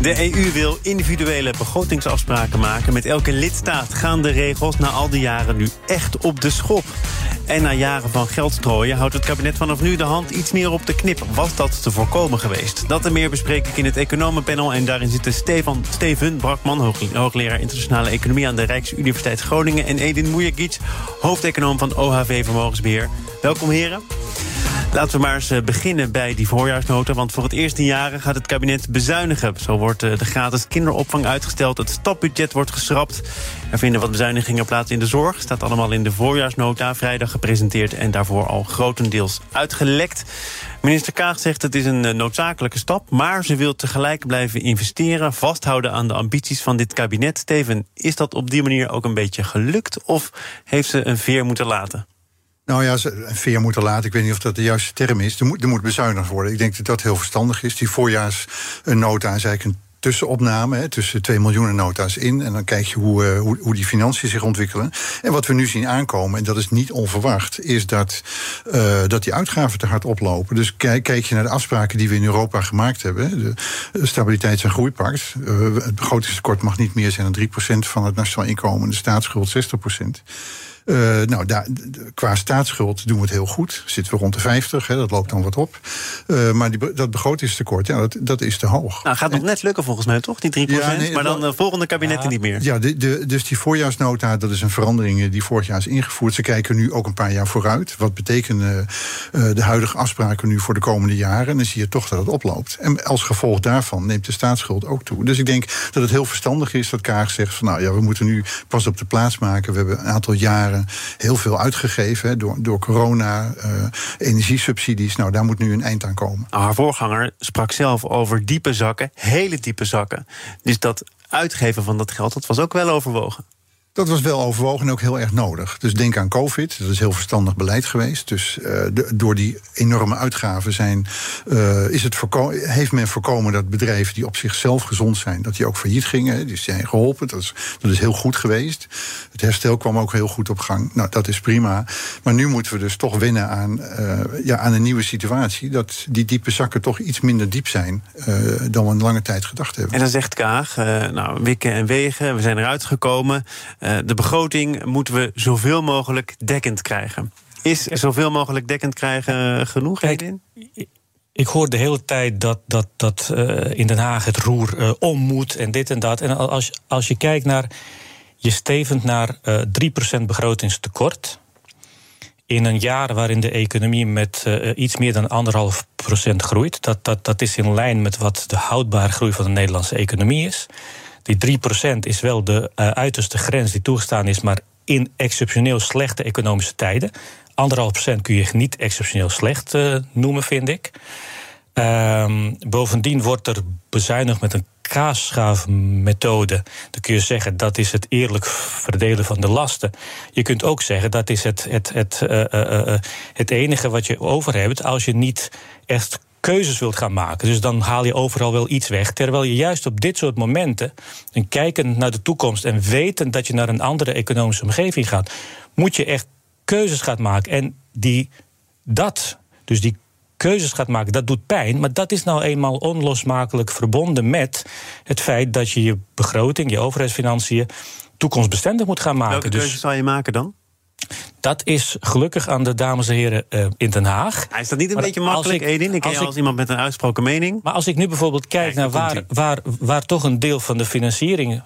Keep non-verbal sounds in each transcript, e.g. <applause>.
De EU wil individuele begrotingsafspraken maken. Met elke lidstaat gaan de regels na al die jaren nu echt op de schop. En na jaren van geldstrooien houdt het kabinet vanaf nu de hand iets meer op de knip. Was dat te voorkomen geweest? Dat en meer bespreek ik in het Economenpanel. En daarin zitten Stefan, Steven Brakman, hoogleraar internationale economie aan de Rijksuniversiteit Groningen. En Edin Mujagic, hoofdeconoom van OHV Vermogensbeheer. Welkom heren. Laten we maar eens eh, beginnen bij die voorjaarsnota. Want voor het eerste jaren gaat het kabinet bezuinigen. Zo wordt eh, de gratis kinderopvang uitgesteld. Het stapbudget wordt geschrapt. Er vinden wat bezuinigingen plaats in de zorg. Staat allemaal in de voorjaarsnota. Vrijdag gepresenteerd en daarvoor al grotendeels uitgelekt. Minister Kaag zegt het is een eh, noodzakelijke stap. Maar ze wil tegelijk blijven investeren. Vasthouden aan de ambities van dit kabinet. Steven, is dat op die manier ook een beetje gelukt? Of heeft ze een veer moeten laten? Nou ja, een veer moeten laten. Ik weet niet of dat de juiste term is. Er moet, er moet bezuinigd worden. Ik denk dat dat heel verstandig is. Die voorjaarsnota is eigenlijk een tussenopname, hè, tussen 2 miljoen nota's in. En dan kijk je hoe, uh, hoe, hoe, die financiën zich ontwikkelen. En wat we nu zien aankomen, en dat is niet onverwacht, is dat, uh, dat die uitgaven te hard oplopen. Dus kijk, kijk je naar de afspraken die we in Europa gemaakt hebben, de Stabiliteits- en Groeipact. Het begrotingstekort mag niet meer zijn dan 3% van het nationaal inkomen, de staatsschuld 60%. Uh, nou, daar, qua staatsschuld doen we het heel goed. Zitten we rond de 50, hè, dat loopt dan wat op. Uh, maar die, dat begrotingstekort, ja, dat, dat is te hoog. Nou, gaat nog net lukken volgens mij, toch? Die 3 ja, nee, maar dan de volgende kabinetten ja, niet meer. Ja, de, de, dus die voorjaarsnota, dat is een verandering die vorig jaar is ingevoerd. Ze kijken nu ook een paar jaar vooruit. Wat betekenen uh, de huidige afspraken nu voor de komende jaren? En dan zie je toch dat het oploopt. En als gevolg daarvan neemt de staatsschuld ook toe. Dus ik denk dat het heel verstandig is dat Kaag zegt van... nou ja, we moeten nu pas op de plaats maken. We hebben een aantal jaren heel veel uitgegeven door, door corona, uh, energiesubsidies. Nou, daar moet nu een eind aan komen. Haar voorganger sprak zelf over diepe zakken, hele diepe zakken. Dus dat uitgeven van dat geld, dat was ook wel overwogen. Dat was wel overwogen en ook heel erg nodig. Dus denk aan COVID, dat is heel verstandig beleid geweest. Dus uh, de, door die enorme uitgaven zijn, uh, is het heeft men voorkomen dat bedrijven die op zichzelf gezond zijn, dat die ook failliet gingen. Die zijn geholpen, dat is, dat is heel goed geweest. Het herstel kwam ook heel goed op gang. Nou, dat is prima. Maar nu moeten we dus toch wennen aan, uh, ja, aan een nieuwe situatie. Dat die diepe zakken toch iets minder diep zijn dan we een lange tijd gedacht hebben. En dan zegt Kaag, nou, wikken en wegen, we zijn eruit gekomen. Uh, de begroting moeten we zoveel mogelijk dekkend krijgen. Is zoveel mogelijk dekkend krijgen genoeg, Kijk, ik hoor de hele tijd dat, dat, dat uh, in Den Haag het roer uh, om moet en dit en dat. En als, als je kijkt naar. Je stevend naar uh, 3% begrotingstekort. In een jaar waarin de economie met iets meer dan anderhalf procent groeit. Dat, dat, dat is in lijn met wat de houdbare groei van de Nederlandse economie is. Die 3% is wel de uh, uiterste grens die toegestaan is, maar in exceptioneel slechte economische tijden. Anderhalf procent kun je niet exceptioneel slecht uh, noemen, vind ik. Uh, bovendien wordt er bezuinigd met een kaasschaafmethode. Dan kun je zeggen dat is het eerlijk verdelen van de lasten. Je kunt ook zeggen dat is het, het, het, uh, het enige wat je over hebt als je niet echt keuzes wilt gaan maken. Dus dan haal je overal wel iets weg. Terwijl je juist op dit soort momenten, en kijkend naar de toekomst en wetend dat je naar een andere economische omgeving gaat, moet je echt keuzes gaan maken. En die, dat, dus die keuzes gaat maken, dat doet pijn. Maar dat is nou eenmaal onlosmakelijk verbonden met het feit dat je je begroting, je overheidsfinanciën, toekomstbestendig moet gaan maken. Welke dus, keuzes zal je maken dan? Dat is gelukkig aan de dames en heren uh, in Den Haag. Hij is dat niet een maar beetje makkelijk, ik, Edin? Ik als, als iemand met een uitgesproken mening. Maar als ik nu bijvoorbeeld kijk, naar waar, waar, waar toch een deel van de financiering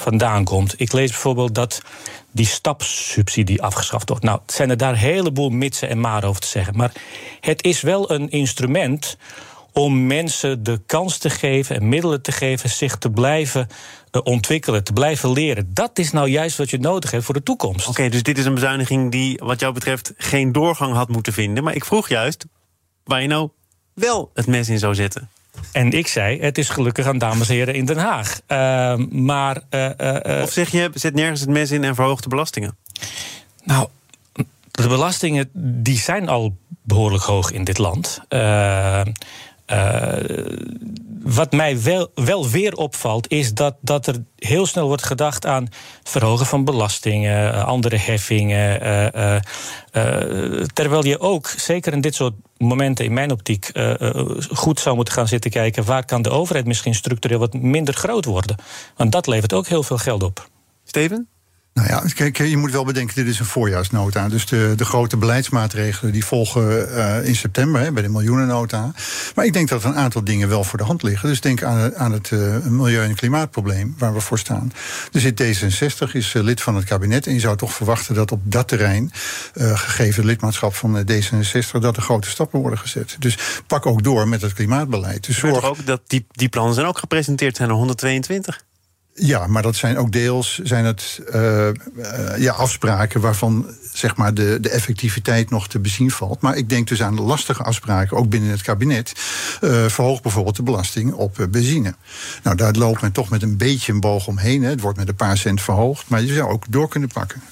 vandaan komt. Ik lees bijvoorbeeld dat die stapsubsidie afgeschaft wordt. Nou, zijn er daar een heleboel mitsen en maar over te zeggen. Maar het is wel een instrument om mensen de kans te geven en middelen te geven zich te blijven uh, ontwikkelen, te blijven leren. Dat is nou juist wat je nodig hebt voor de toekomst. Oké, dus dit is een bezuiniging die, wat jou betreft, geen doorgang had moeten vinden. Maar ik vroeg juist waar je nou wel het mes in zou zetten. En ik zei, het is gelukkig aan dames en heren in Den Haag. Uh, maar, uh, of zeg je, zet nergens het mes in en verhoog de belastingen? Nou, de belastingen die zijn al behoorlijk hoog in dit land. Uh, wat mij wel, wel weer opvalt, is dat, dat er heel snel wordt gedacht aan het verhogen van belastingen, eh, andere heffingen. Uh, terwijl je ook, zeker in dit soort momenten in mijn optiek, goed zou moeten gaan zitten kijken waar kan de overheid misschien structureel wat minder groot worden. Want dat levert ook heel veel geld op. Steven? Nou ja, kijk, je moet wel bedenken, dit is een voorjaarsnota. Dus de, de grote beleidsmaatregelen die volgen uh, in september hè, bij de miljoenennota. Maar ik denk dat een aantal dingen wel voor de hand liggen. Dus denk aan, aan het uh, milieu- en klimaatprobleem waar we voor staan. Er zit D66, is uh, lid van het kabinet. En je zou toch verwachten dat op dat terrein, gegeven lidmaatschap van D66, dat er grote stappen worden gezet. Dus pak ook door met het klimaatbeleid. Dus zorg ook dat die, die plannen zijn ook gepresenteerd, zijn er 122. Ja, maar dat zijn ook deels zijn het, uh, uh, ja, afspraken waarvan zeg maar, de, de effectiviteit nog te bezien valt. Maar ik denk dus aan lastige afspraken, ook binnen het kabinet. Uh, verhoog bijvoorbeeld de belasting op benzine. Nou, daar loopt men toch met een beetje een boog omheen. Hè. Het wordt met een paar cent verhoogd. Maar je zou ook door kunnen pakken.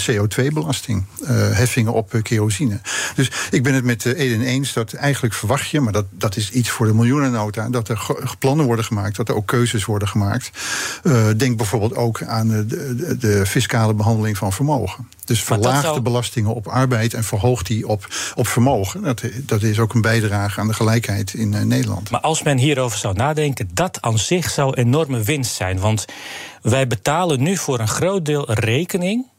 CO2-belasting, heffingen op kerosine. Dus ik ben het met Eden eens dat eigenlijk verwacht je, maar dat, dat is iets voor de miljoenennota, dat er plannen worden gemaakt, dat er ook keuzes worden gemaakt. Uh, denk bijvoorbeeld ook aan de, de, de, fiscale behandeling van vermogen. Dus verlaag zou... de belastingen op arbeid en verhoog die op, op vermogen. Dat, dat is ook een bijdrage aan de gelijkheid in uh, Nederland. Maar als men hierover zou nadenken, dat aan zich zou enorme winst zijn. Want wij betalen nu voor een groot deel rekening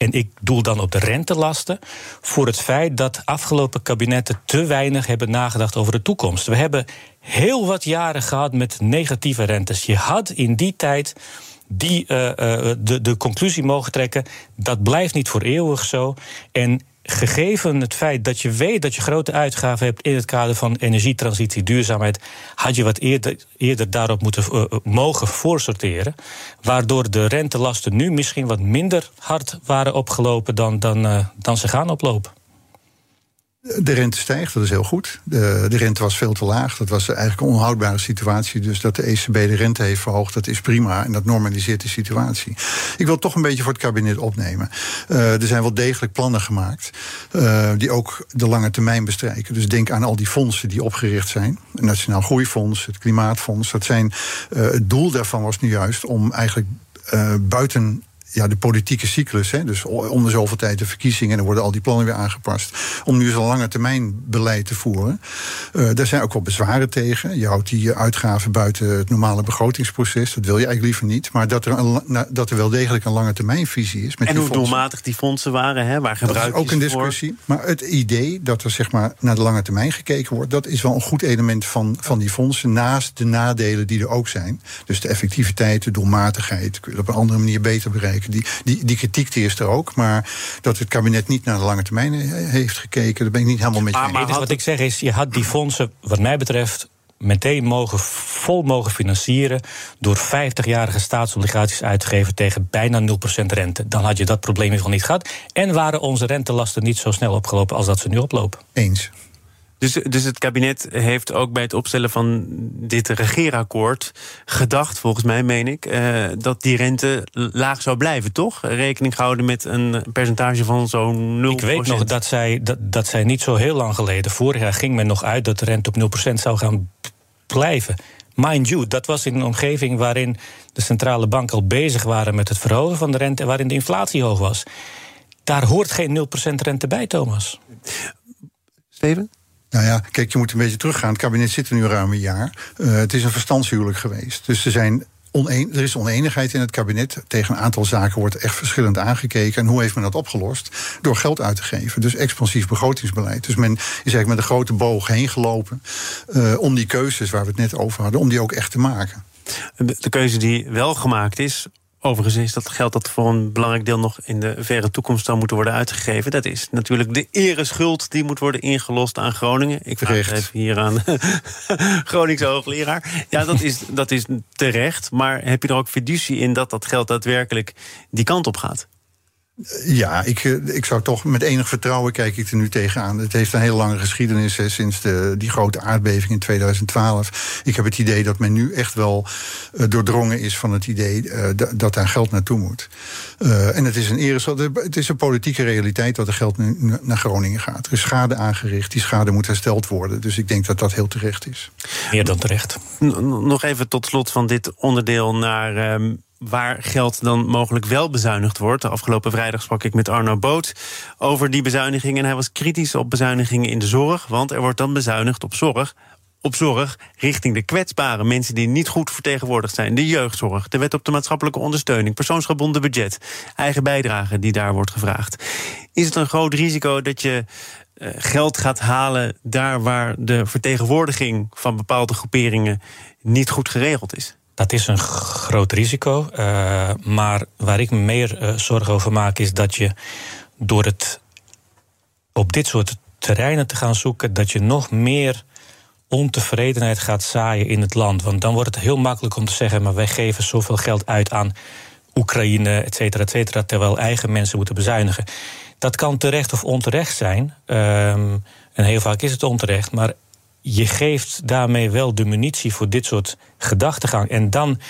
en ik doel dan op de rentelasten, voor het feit dat afgelopen kabinetten te weinig hebben nagedacht over de toekomst. We hebben heel wat jaren gehad met negatieve rentes. Je had in die tijd die, uh, uh, de, de conclusie mogen trekken, dat blijft niet voor eeuwig zo. En gegeven het feit dat je weet dat je grote uitgaven hebt in het kader van energietransitie, duurzaamheid, had je wat eerder, daarop moeten uh, mogen voorsorteren. Waardoor de rentelasten nu misschien wat minder hard waren opgelopen dan, dan, dan ze gaan oplopen. De rente stijgt, dat is heel goed. De, de, rente was veel te laag. Dat was eigenlijk een onhoudbare situatie. Dus dat de ECB de rente heeft verhoogd, dat is prima. En dat normaliseert de situatie. Ik wil toch een beetje voor het kabinet opnemen. Uh, er zijn wel degelijk plannen gemaakt. Uh, die ook de lange termijn bestrijken. Dus denk aan al die fondsen die opgericht zijn. Het Nationaal Groeifonds, het Klimaatfonds. Dat zijn, uh, het doel daarvan was nu juist om eigenlijk buiten ja, de politieke cyclus. Hè, dus om de zoveel tijd de verkiezingen en dan worden al die plannen weer aangepast. Om nu zo'n lange termijn beleid te voeren. Uh, daar zijn ook wel bezwaren tegen. Je houdt die uitgaven buiten het normale begrotingsproces. Dat wil je eigenlijk liever niet. Maar dat er, een, dat er wel degelijk een lange termijnvisie is. Met en hoe doelmatig die fondsen waren, hè, waar gebruik dat is ook een discussie. Voor. Maar het idee dat er zeg maar, naar de lange termijn gekeken wordt, dat is wel een goed element van, van die fondsen. Naast de nadelen die er ook zijn. Dus de effectiviteit, de doelmatigheid, kun je op een andere manier beter bereiken. Die, die, die kritiek die is er ook. Maar dat het kabinet niet naar de lange termijn heeft gekeken, daar ben ik niet helemaal met je eens. Maar wat ik zeg is, je had die fondsen, wat mij betreft, meteen mogen, vol mogen financieren door 50-jarige staatsobligaties uit te geven tegen bijna 0% rente. Dan had je dat probleem in niet gehad. En waren onze rentelasten niet zo snel opgelopen als dat ze nu oplopen. Eens. Dus, dus het kabinet heeft ook bij het opstellen van dit regeerakkoord gedacht, volgens mij meen ik, uh, dat die rente laag zou blijven, toch? Rekening gehouden met een percentage van zo'n 0%. Ik weet nog dat zij, dat, dat zij niet zo heel lang geleden, vorig jaar ging men nog uit dat de rente op 0% zou gaan blijven. Mind you, dat was in een omgeving waarin de centrale banken al bezig waren met het verhogen van de rente en waarin de inflatie hoog was. Daar hoort geen 0% rente bij, Thomas. Steven? Nou ja, kijk, je moet een beetje teruggaan. Het kabinet zit er nu ruim een jaar. Uh, het is een verstandshuwelijk geweest. Dus er, zijn oneen, er is oneenigheid in het kabinet. Tegen een aantal zaken wordt echt verschillend aangekeken. En hoe heeft men dat opgelost? Door geld uit te geven. Dus expansief begrotingsbeleid. Dus men is eigenlijk met een grote boog heen gelopen. Uh, om die keuzes waar we het net over hadden, om die ook echt te maken. De keuze die wel gemaakt is, Overigens is dat geld dat voor een belangrijk deel nog in de verre toekomst zou moeten worden uitgegeven. Dat is natuurlijk de ereschuld die moet worden ingelost aan Groningen. Ik vraag even hier aan <laughs> Groningse hoogleraar. Ja, dat is, dat is terecht. Maar heb je er ook fiducie in dat dat geld daadwerkelijk die kant op gaat? Ja, ik, eh, ik zou toch met enig vertrouwen kijk ik er nu tegenaan. Het heeft een hele lange geschiedenis hè, sinds de, die grote aardbeving in 2012. Ik heb het idee dat men nu echt wel uh, doordrongen is van het idee uh, dat daar geld naartoe moet. Uh, en het is, een eresel, het is een politieke realiteit dat er geld nu naar Groningen gaat. Er is schade aangericht, die schade moet hersteld worden. Dus ik denk dat dat heel terecht is. Meer dan terecht. Nog even tot slot van dit onderdeel naar. Um waar geld dan mogelijk wel bezuinigd wordt. De afgelopen vrijdag sprak ik met Arno Boot over die bezuinigingen. En hij was kritisch op bezuinigingen in de zorg. Want er wordt dan bezuinigd op zorg. Op zorg richting de kwetsbare mensen die niet goed vertegenwoordigd zijn. De jeugdzorg, de wet op de maatschappelijke ondersteuning, persoonsgebonden budget, eigen bijdrage die daar wordt gevraagd. Is het een groot risico dat je uh, geld gaat halen daar waar de vertegenwoordiging van bepaalde groeperingen niet goed geregeld is? Dat is een groot risico. Uh, maar waar ik me meer uh, zorgen over maak, is dat je door het op dit soort terreinen te gaan zoeken, dat je nog meer ontevredenheid gaat zaaien in het land. Want dan wordt het heel makkelijk om te zeggen: maar wij geven zoveel geld uit aan Oekraïne, et cetera, et cetera, terwijl eigen mensen moeten bezuinigen. Dat kan terecht of onterecht zijn. Um, en heel vaak is het onterecht. Maar je geeft daarmee wel de munitie voor dit soort gedachtegang. En dan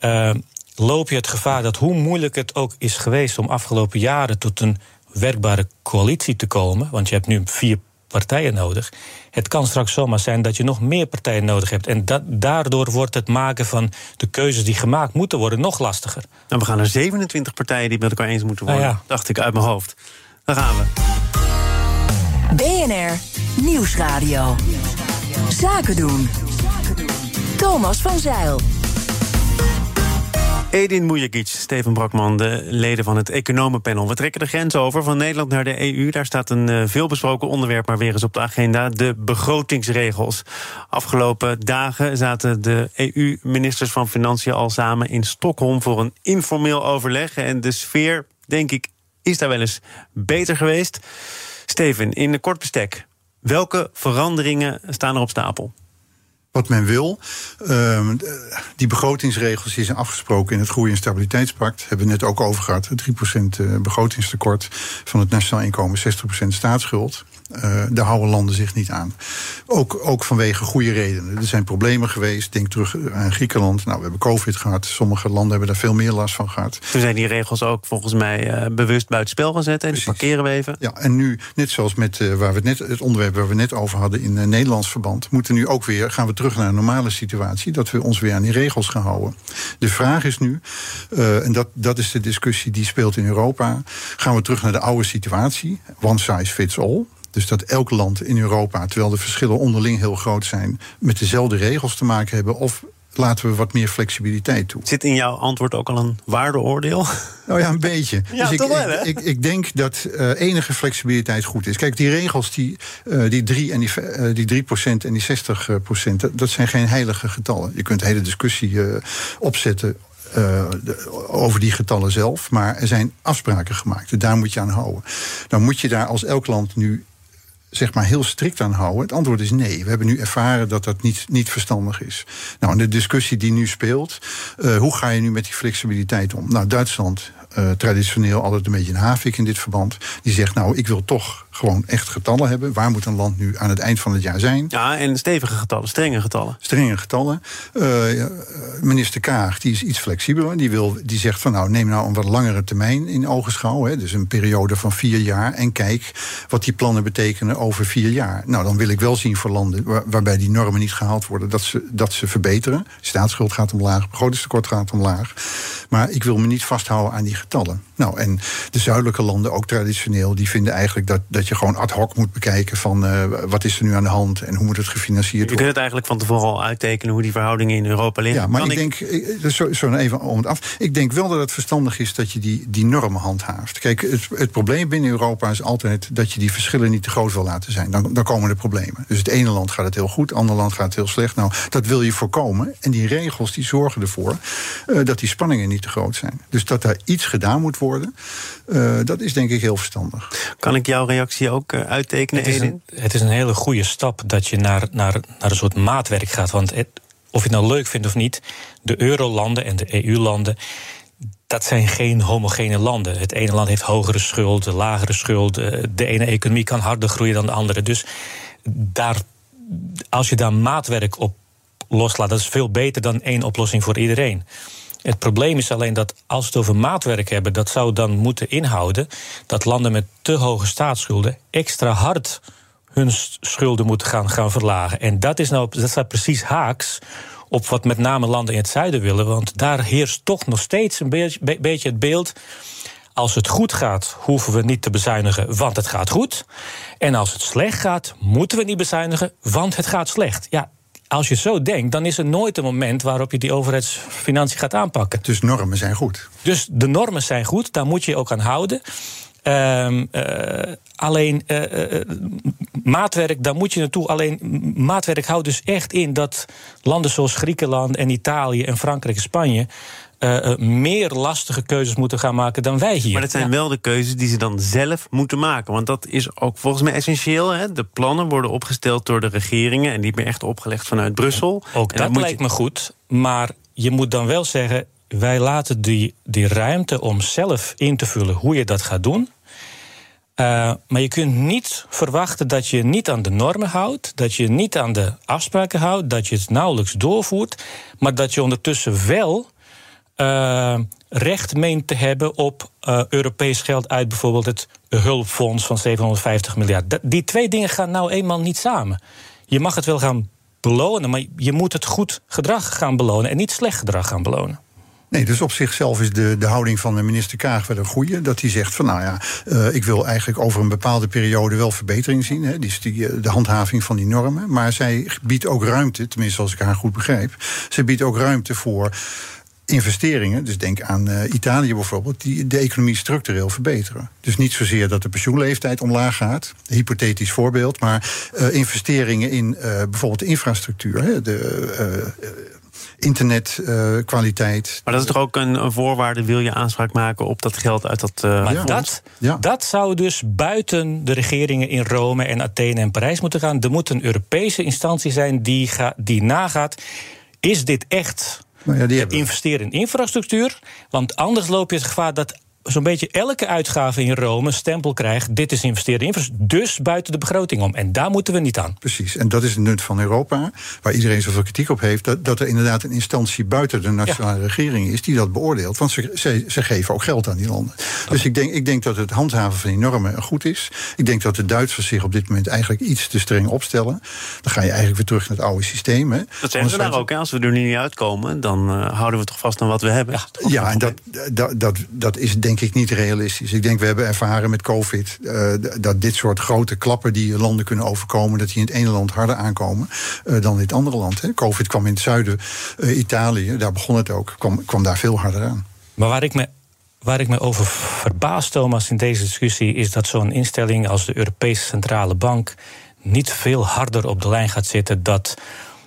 uh, loop je het gevaar dat hoe moeilijk het ook is geweest om afgelopen jaren tot een werkbare coalitie te komen, want je hebt nu vier partijen nodig. Het kan straks zomaar zijn dat je nog meer partijen nodig hebt. En dat, daardoor wordt het maken van de keuzes die gemaakt moeten worden nog lastiger. Nou, we gaan naar 27 partijen die met elkaar eens moeten worden, ja. dacht ik uit mijn hoofd. Daar gaan we. BNR Nieuwsradio. Zaken doen. Thomas van Zeil. Edin Mujagic, Steven Brakman, de leden van het economenpanel. We trekken de grens over van Nederland naar de EU. Daar staat een uh, veelbesproken onderwerp maar weer eens op de agenda. De begrotingsregels. Afgelopen dagen zaten de EU-ministers van Financiën al samen in Stockholm voor een informeel overleg. En de sfeer, denk ik, is daar wel eens beter geweest. Steven, in een kort bestek. Welke veranderingen staan er op stapel? Wat men wil. Uh, die begrotingsregels die zijn afgesproken in het Groei- en Stabiliteitspact. Hebben we net ook over gehad. 3% eh, begrotingstekort van het nationaal inkomen, 60% staatsschuld. Uh, daar houden landen zich niet aan. Ook, ook vanwege goede redenen. Er zijn problemen geweest. Denk terug aan Griekenland. Nou, we hebben COVID gehad. Sommige landen hebben daar veel meer last van gehad. Toen zijn die regels ook volgens mij uh, bewust buitenspel gezet. En die parkeren we even. Ja, en nu, net zoals met uh, waar we het, net, het onderwerp waar we net over hadden in Nederlands verband, moeten nu ook weer, gaan we terug naar een normale situatie. Dat we ons weer aan die regels gaan houden. De vraag is nu, en dat, dat is de discussie die speelt in Europa. Gaan we terug naar de oude situatie? One size fits all. Dus dat elk land in Europa, terwijl de verschillen onderling heel groot zijn, met dezelfde regels te maken hebben. Of laten we wat meer flexibiliteit toe. Zit in jouw antwoord ook al een waardeoordeel? Nou ja, een beetje. <laughs> Ja, dus ik, wel, ik, ik, ik, denk dat uh, enige flexibiliteit goed is. Kijk, die regels, die, uh, die 3 en die, uh, die 3% en die 60 dat, dat zijn geen heilige getallen. Je kunt hele discussie opzetten uh, de, over die getallen zelf. Maar er zijn afspraken gemaakt. En daar moet je aan houden. Dan moet je daar als elk land nu zeg maar heel strikt aan houden? Het antwoord is nee. We hebben nu ervaren dat dat niet, niet verstandig is. Nou, en de discussie die nu speelt, uh, hoe ga je nu met die flexibiliteit om? Nou, Duitsland uh, traditioneel altijd een beetje een havik in dit verband. Die zegt, nou, ik wil toch gewoon echt getallen hebben. Waar moet een land nu aan het eind van het jaar zijn? Ja, en stevige getallen, strenge getallen. Strenge getallen. Uh, minister Kaag, die is iets flexibeler. Die, wil, die zegt van, nou, neem nou een wat langere termijn in ogenschouw. Hè, dus een periode van vier jaar. En kijk wat die plannen betekenen over vier jaar. Nou, dan wil ik wel zien voor landen waar, waarbij die normen niet gehaald worden... dat ze, dat ze verbeteren. Staatsschuld gaat omlaag, begrotingstekort gaat omlaag. Maar ik wil me niet vasthouden aan die getallen. Nou, en de zuidelijke landen, ook traditioneel, die vinden eigenlijk dat, dat je gewoon ad hoc moet bekijken van uh, wat is er nu aan de hand en hoe moet het gefinancierd worden. Je kunt het eigenlijk van tevoren al uittekenen hoe die verhoudingen in Europa liggen. Ja, maar ik, denk, zo, zo even om het af. Ik denk wel dat het verstandig is dat je die, die normen handhaaft. Kijk, het, het probleem binnen Europa is altijd dat je die verschillen niet te groot wil laten zijn. Dan, dan komen er problemen. Dus het ene land gaat het heel goed, het andere land gaat het heel slecht. Nou, dat wil je voorkomen. En die regels die zorgen ervoor uh, dat die spanningen niet te groot zijn. Dus dat daar iets gedaan moet worden. Uh, dat is denk ik heel verstandig. Kan ik jouw reactie ook uh, uittekenen, het is, een, het is een hele goede stap dat je naar, naar, naar een soort maatwerk gaat. Want het, of je het nou leuk vindt of niet, de eurolanden en de EU-landen dat zijn geen homogene landen. Het ene land heeft hogere schuld, lagere schuld. De ene economie kan harder groeien dan de andere. Dus daar, als je daar maatwerk op loslaat, dat is veel beter dan één oplossing voor iedereen. Het probleem is alleen dat als we het over maatwerk hebben, dat zou dan moeten inhouden dat landen met te hoge staatsschulden extra hard hun schulden moeten gaan, gaan verlagen. En dat, is nou, dat staat precies haaks op wat met name landen in het zuiden willen. Want daar heerst toch nog steeds een beetje, beetje het beeld. Als het goed gaat, hoeven we niet te bezuinigen, want het gaat goed. En als het slecht gaat, moeten we niet bezuinigen, want het gaat slecht. Ja, als je zo denkt, dan is er nooit een moment waarop je die overheidsfinanciën gaat aanpakken. Dus normen zijn goed. Dus de normen zijn goed, daar moet je je ook aan houden. Uh, uh, alleen uh, maatwerk, daar moet je naartoe. Alleen maatwerk houdt dus echt in dat landen zoals Griekenland en Italië en Frankrijk en Spanje. Uh, meer lastige keuzes moeten gaan maken dan wij hier. Maar dat zijn wel de keuzes die ze dan zelf moeten maken. Want dat is ook volgens mij essentieel. Hè? De plannen worden opgesteld door de regeringen en niet meer echt opgelegd vanuit Brussel. Ook dat lijkt je... me goed. Maar je moet dan wel zeggen: wij laten die, die ruimte om zelf in te vullen hoe je dat gaat doen. Uh, maar je kunt niet verwachten dat je niet aan de normen houdt, dat je niet aan de afspraken houdt, dat je het nauwelijks doorvoert, maar dat je ondertussen wel uh, recht meent te hebben op uh, Europees geld uit bijvoorbeeld het hulpfonds van 750 miljard. Die twee dingen gaan nou eenmaal niet samen. Je mag het wel gaan belonen, maar je moet het goed gedrag gaan belonen en niet slecht gedrag gaan belonen. Nee, dus op zichzelf is de, de houding van de minister Kaag wel een goede. Dat hij zegt van nou ja, uh, ik wil eigenlijk over een bepaalde periode wel verbetering zien. Hè, is die, de handhaving van die normen. Maar zij biedt ook ruimte, tenminste als ik haar goed begrijp. Zij biedt ook ruimte voor investeringen, dus denk aan uh, Italië bijvoorbeeld, die de economie structureel verbeteren. Dus niet zozeer dat de pensioenleeftijd omlaag gaat, hypothetisch voorbeeld, maar uh, investeringen in uh, bijvoorbeeld de infrastructuur, hè, de internetkwaliteit. maar dat is toch ook een, een, voorwaarde, wil je aanspraak maken op dat geld uit dat. maar ja, dat, ja. dat zou dus buiten de regeringen in Rome en Athene en Parijs moeten gaan. Er moet een Europese instantie zijn die, ga, die nagaat. Is dit echt nou ja, die investeren in infrastructuur. Want anders loop je het gevaar dat zo'n beetje elke uitgave in Rome stempel krijgt. Dit is investeren in infrastructuur, dus buiten de begroting om. En daar moeten we niet aan. Precies, en dat is het nut van Europa, waar iedereen zoveel kritiek op heeft. Dat, dat er inderdaad een instantie buiten de nationale ja. regering is die dat beoordeelt. Want ze, ze, ze, geven ook geld aan die landen. Dus ik denk, ik denk dat het handhaven van die normen goed is. Ik denk dat de Duitsers zich op dit moment eigenlijk iets te streng opstellen. Dan ga je eigenlijk weer terug naar het oude systeem. Hè. Dat zeggen ze daar ook. Hè? Als we er nu niet uitkomen, dan uh, houden we toch vast aan wat we hebben. Ja, ja en dat, dat, dat, dat is denk ik niet realistisch. Ik denk, we hebben ervaren met COVID uh, dat dit soort grote klappen die landen kunnen overkomen, dat die in het ene land harder aankomen uh, dan in het andere land. Hè. COVID kwam in het zuiden, uh, Italië, daar begon het ook, kwam, kwam daar veel harder aan. Maar waar ik me Waar ik me over verbaas, Thomas, in deze discussie, is dat zo'n instelling als de Europese Centrale Bank niet veel harder op de lijn gaat zitten dat,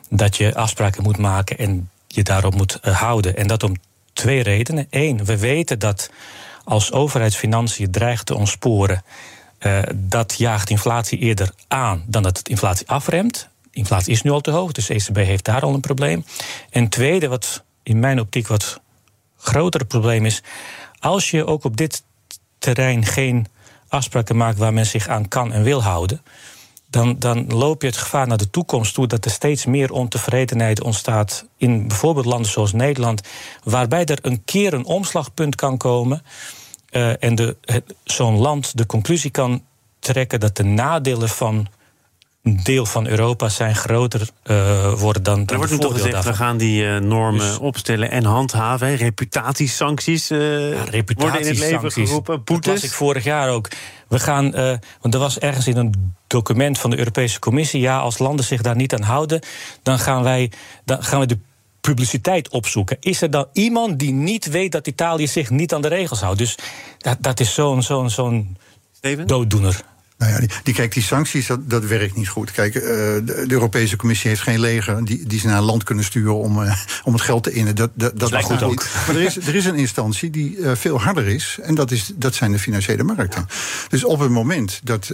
dat je afspraken moet maken en je daarop moet houden. En dat om twee redenen. Eén, we weten dat als overheidsfinanciën dreigt te ontsporen, uh, dat jaagt inflatie eerder aan dan dat het inflatie afremt. Inflatie is nu al te hoog, dus de ECB heeft daar al een probleem. En tweede, wat in mijn optiek wat grotere probleem is, als je ook op dit terrein geen afspraken maakt waar men zich aan kan en wil houden, dan, dan loop je het gevaar naar de toekomst toe dat er steeds meer ontevredenheid ontstaat in bijvoorbeeld landen zoals Nederland, waarbij er een keer een omslagpunt kan komen uh, en zo'n land de conclusie kan trekken dat de nadelen van deel van Europa zijn groter uh, worden dan, Er wordt nu toch gezegd, daarvan. we gaan die uh, normen dus, opstellen en handhaven. Hè, reputatiesancties uh, ja, reputaties worden in het leven geroepen. Boetes. Dat was ik vorig jaar ook. We gaan, want er was ergens in een document van de Europese Commissie... ja, als landen zich daar niet aan houden... dan gaan wij, dan gaan we de publiciteit opzoeken. Is er dan iemand die niet weet dat Italië zich niet aan de regels houdt? Dus dat, dat is zo'n zo'n zo'n dooddoener. Nou ja, die, die, kijk, die sancties, dat, dat werkt niet goed. Kijk, uh, de, de, Europese Commissie heeft geen leger die, die ze naar een land kunnen sturen om, uh, <laughs> om het geld te innen. Dat, dat, dat lijkt goed ook. Niet. Maar er is, er is een instantie die uh, veel harder is, en dat, is, dat zijn de financiële markten. Dus op het moment dat,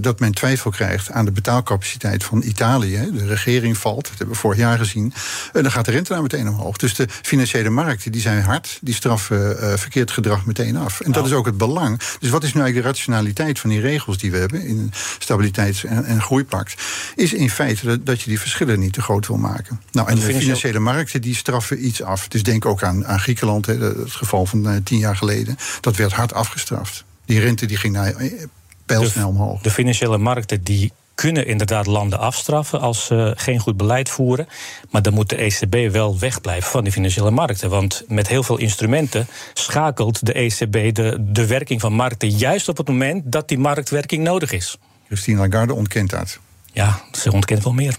dat men twijfel krijgt aan de betaalcapaciteit van Italië, de regering valt, dat hebben we vorig jaar gezien, dan gaat de rente daar meteen omhoog. Dus de financiële markten die zijn hard, die straffen verkeerd gedrag meteen af. En nou. dat is ook het belang. Dus wat is nu eigenlijk de rationaliteit van die regels die we hebben? in een stabiliteits- en, en groeipact, is in feite dat, dat, je die verschillen niet te groot wil maken. Nou, en de financiële markten die straffen iets af. Dus denk ook aan, aan Griekenland, hè, het geval van uh, tien jaar geleden. Dat werd hard afgestraft. Die rente die ging naar eh, pijlsnel omhoog. De financiële markten die kunnen inderdaad landen afstraffen als ze geen goed beleid voeren. Maar dan moet de ECB wel wegblijven van die financiële markten. Want met heel veel instrumenten schakelt de ECB de, de werking van markten juist op het moment dat die marktwerking nodig is. Christine Lagarde ontkent dat. Ja, ze ontkent wel meer.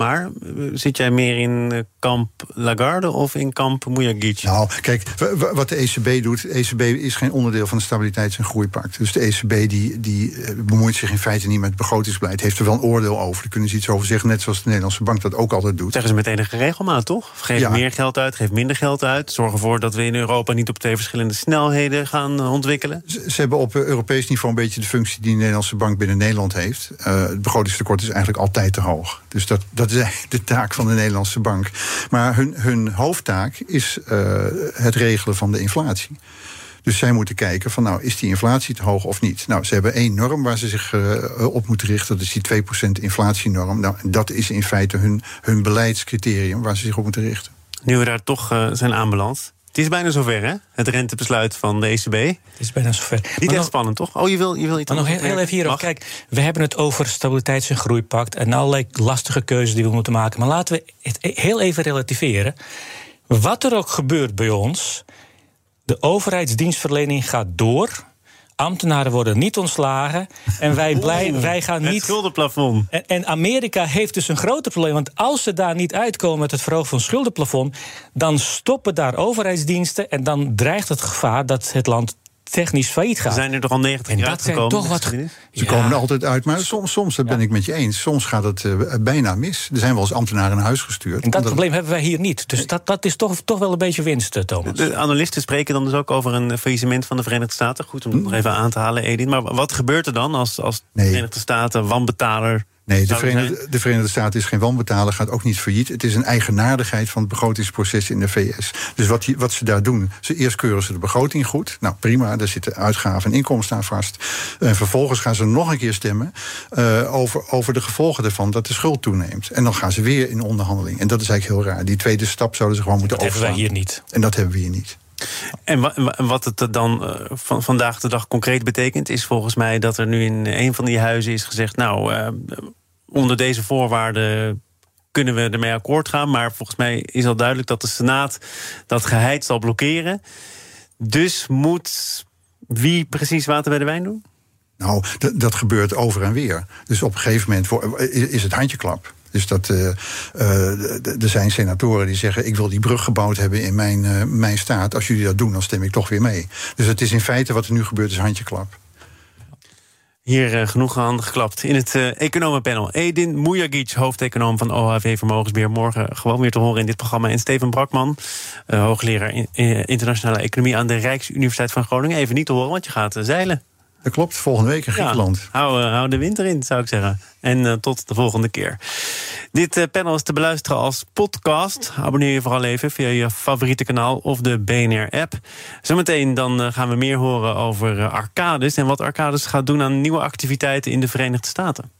Maar eh, zit jij meer in eh, kamp Lagarde of in kamp Mujagic? Nou, kijk, wat de ECB doet... de ECB is geen onderdeel van de Stabiliteits- en Groeipact. Dus de ECB die, die eh, bemoeit zich in feite niet met het begrotingsbeleid... heeft er wel een oordeel over, daar kunnen ze iets over zeggen... net zoals de Nederlandse Bank dat ook altijd doet. Zeggen ze met enige regelmaat, toch? Geef ja. meer geld uit, geef minder geld uit. Zorg ervoor dat we in Europa niet op twee verschillende snelheden gaan ontwikkelen. Ze, ze hebben op Europees niveau een beetje de functie... die de Nederlandse Bank binnen Nederland heeft. Uh, het begrotingstekort is eigenlijk altijd te hoog. Dus dat, dat dat de taak van de Nederlandse bank. Maar hun, hun hoofdtaak is uh, het regelen van de inflatie. Dus zij moeten kijken van nou, is die inflatie te hoog of niet? Nou, ze hebben één norm waar ze zich uh, op moeten richten. Dat is die 2% inflatienorm. Nou, dat is in feite hun, hun beleidscriterium waar ze zich op moeten richten. Nu we daar toch uh, zijn aanbeland. Het is bijna zover, hè? Het rentebesluit van de ECB. Het is bijna zover. Niet echt nog, spannend, toch? Oh, je wil, je wil iets Maar nog heel, heel even hierop. Kijk, we hebben het over stabiliteits- en groeipact... en allerlei lastige keuzes die we moeten maken. Maar laten we het heel even relativeren. Wat er ook gebeurt bij ons... de overheidsdienstverlening gaat door ambtenaren worden niet ontslagen. En wij, blij, wij gaan niet. Het schuldenplafond. En, en, Amerika heeft dus een groter probleem. Want als ze daar niet uitkomen met het verhogen van het schuldenplafond. dan stoppen daar overheidsdiensten. En dan dreigt het gevaar dat het land technisch failliet gaat. Zijn er toch al 90 jaar dat zijn toch wat. Ze ja. komen er altijd uit, maar soms, soms dat ben ik met je eens. Soms gaat het uh, bijna mis. Er zijn wel eens ambtenaren naar huis gestuurd. En dat probleem hebben wij hier niet. Dus dat, dat is toch, toch wel een beetje winst, Thomas. De, de analisten spreken dan dus ook over een faillissement van de Verenigde Staten. Goed om dat nog even aan te halen, Edin. Maar wat gebeurt er dan als, als nee. de Verenigde Staten wanbetaler Nee, de Verenigde, de Verenigde, Staten is geen wanbetaler, gaat ook niet failliet. Het is een eigenaardigheid van het begrotingsproces in de VS. Dus wat, die, wat ze daar doen, ze eerst keuren ze de begroting goed. Nou prima, daar zitten uitgaven en inkomsten aan vast. En vervolgens gaan ze nog een keer stemmen uh, over, over de gevolgen ervan dat de schuld toeneemt. En dan gaan ze weer in onderhandeling. En dat is eigenlijk heel raar. Die tweede stap zouden ze gewoon moeten dat overslaan. hebben wij hier niet. En dat hebben we hier niet. En wat het dan uh, van vandaag de dag concreet betekent, is volgens mij dat er nu in een van die huizen is gezegd: Nou, uh, onder deze voorwaarden kunnen we ermee akkoord gaan. Maar volgens mij is al duidelijk dat de Senaat dat geheid zal blokkeren. Dus moet wie precies water bij de wijn doen? Nou, dat gebeurt over en weer. Dus op een gegeven moment is het handjeklap. Dus dat, uh, uh, er zijn senatoren die zeggen: Ik wil die brug gebouwd hebben in mijn, uh, mijn staat. Als jullie dat doen, dan stem ik toch weer mee. Dus het is in feite wat er nu gebeurt, is handjeklap. Hier uh, genoeg handen geklapt in het uh, economenpanel. Edin Mujagic, hoofdeconoom van OHV Vermogensbeheer. Morgen gewoon weer te horen in dit programma. En Steven Brakman, uh, hoogleraar in, internationale economie... aan de Rijksuniversiteit van Groningen. Even niet te horen, want je gaat zeilen. Dat klopt, volgende week in Griekenland. Ja, hou, hou, de winter in, zou ik zeggen. En tot de volgende keer. Dit panel is te beluisteren als podcast. Abonneer je vooral even via je favoriete kanaal of de BNR-app. Zometeen dan gaan we meer horen over Arcades... en wat Arcades gaat doen aan nieuwe activiteiten in de Verenigde Staten.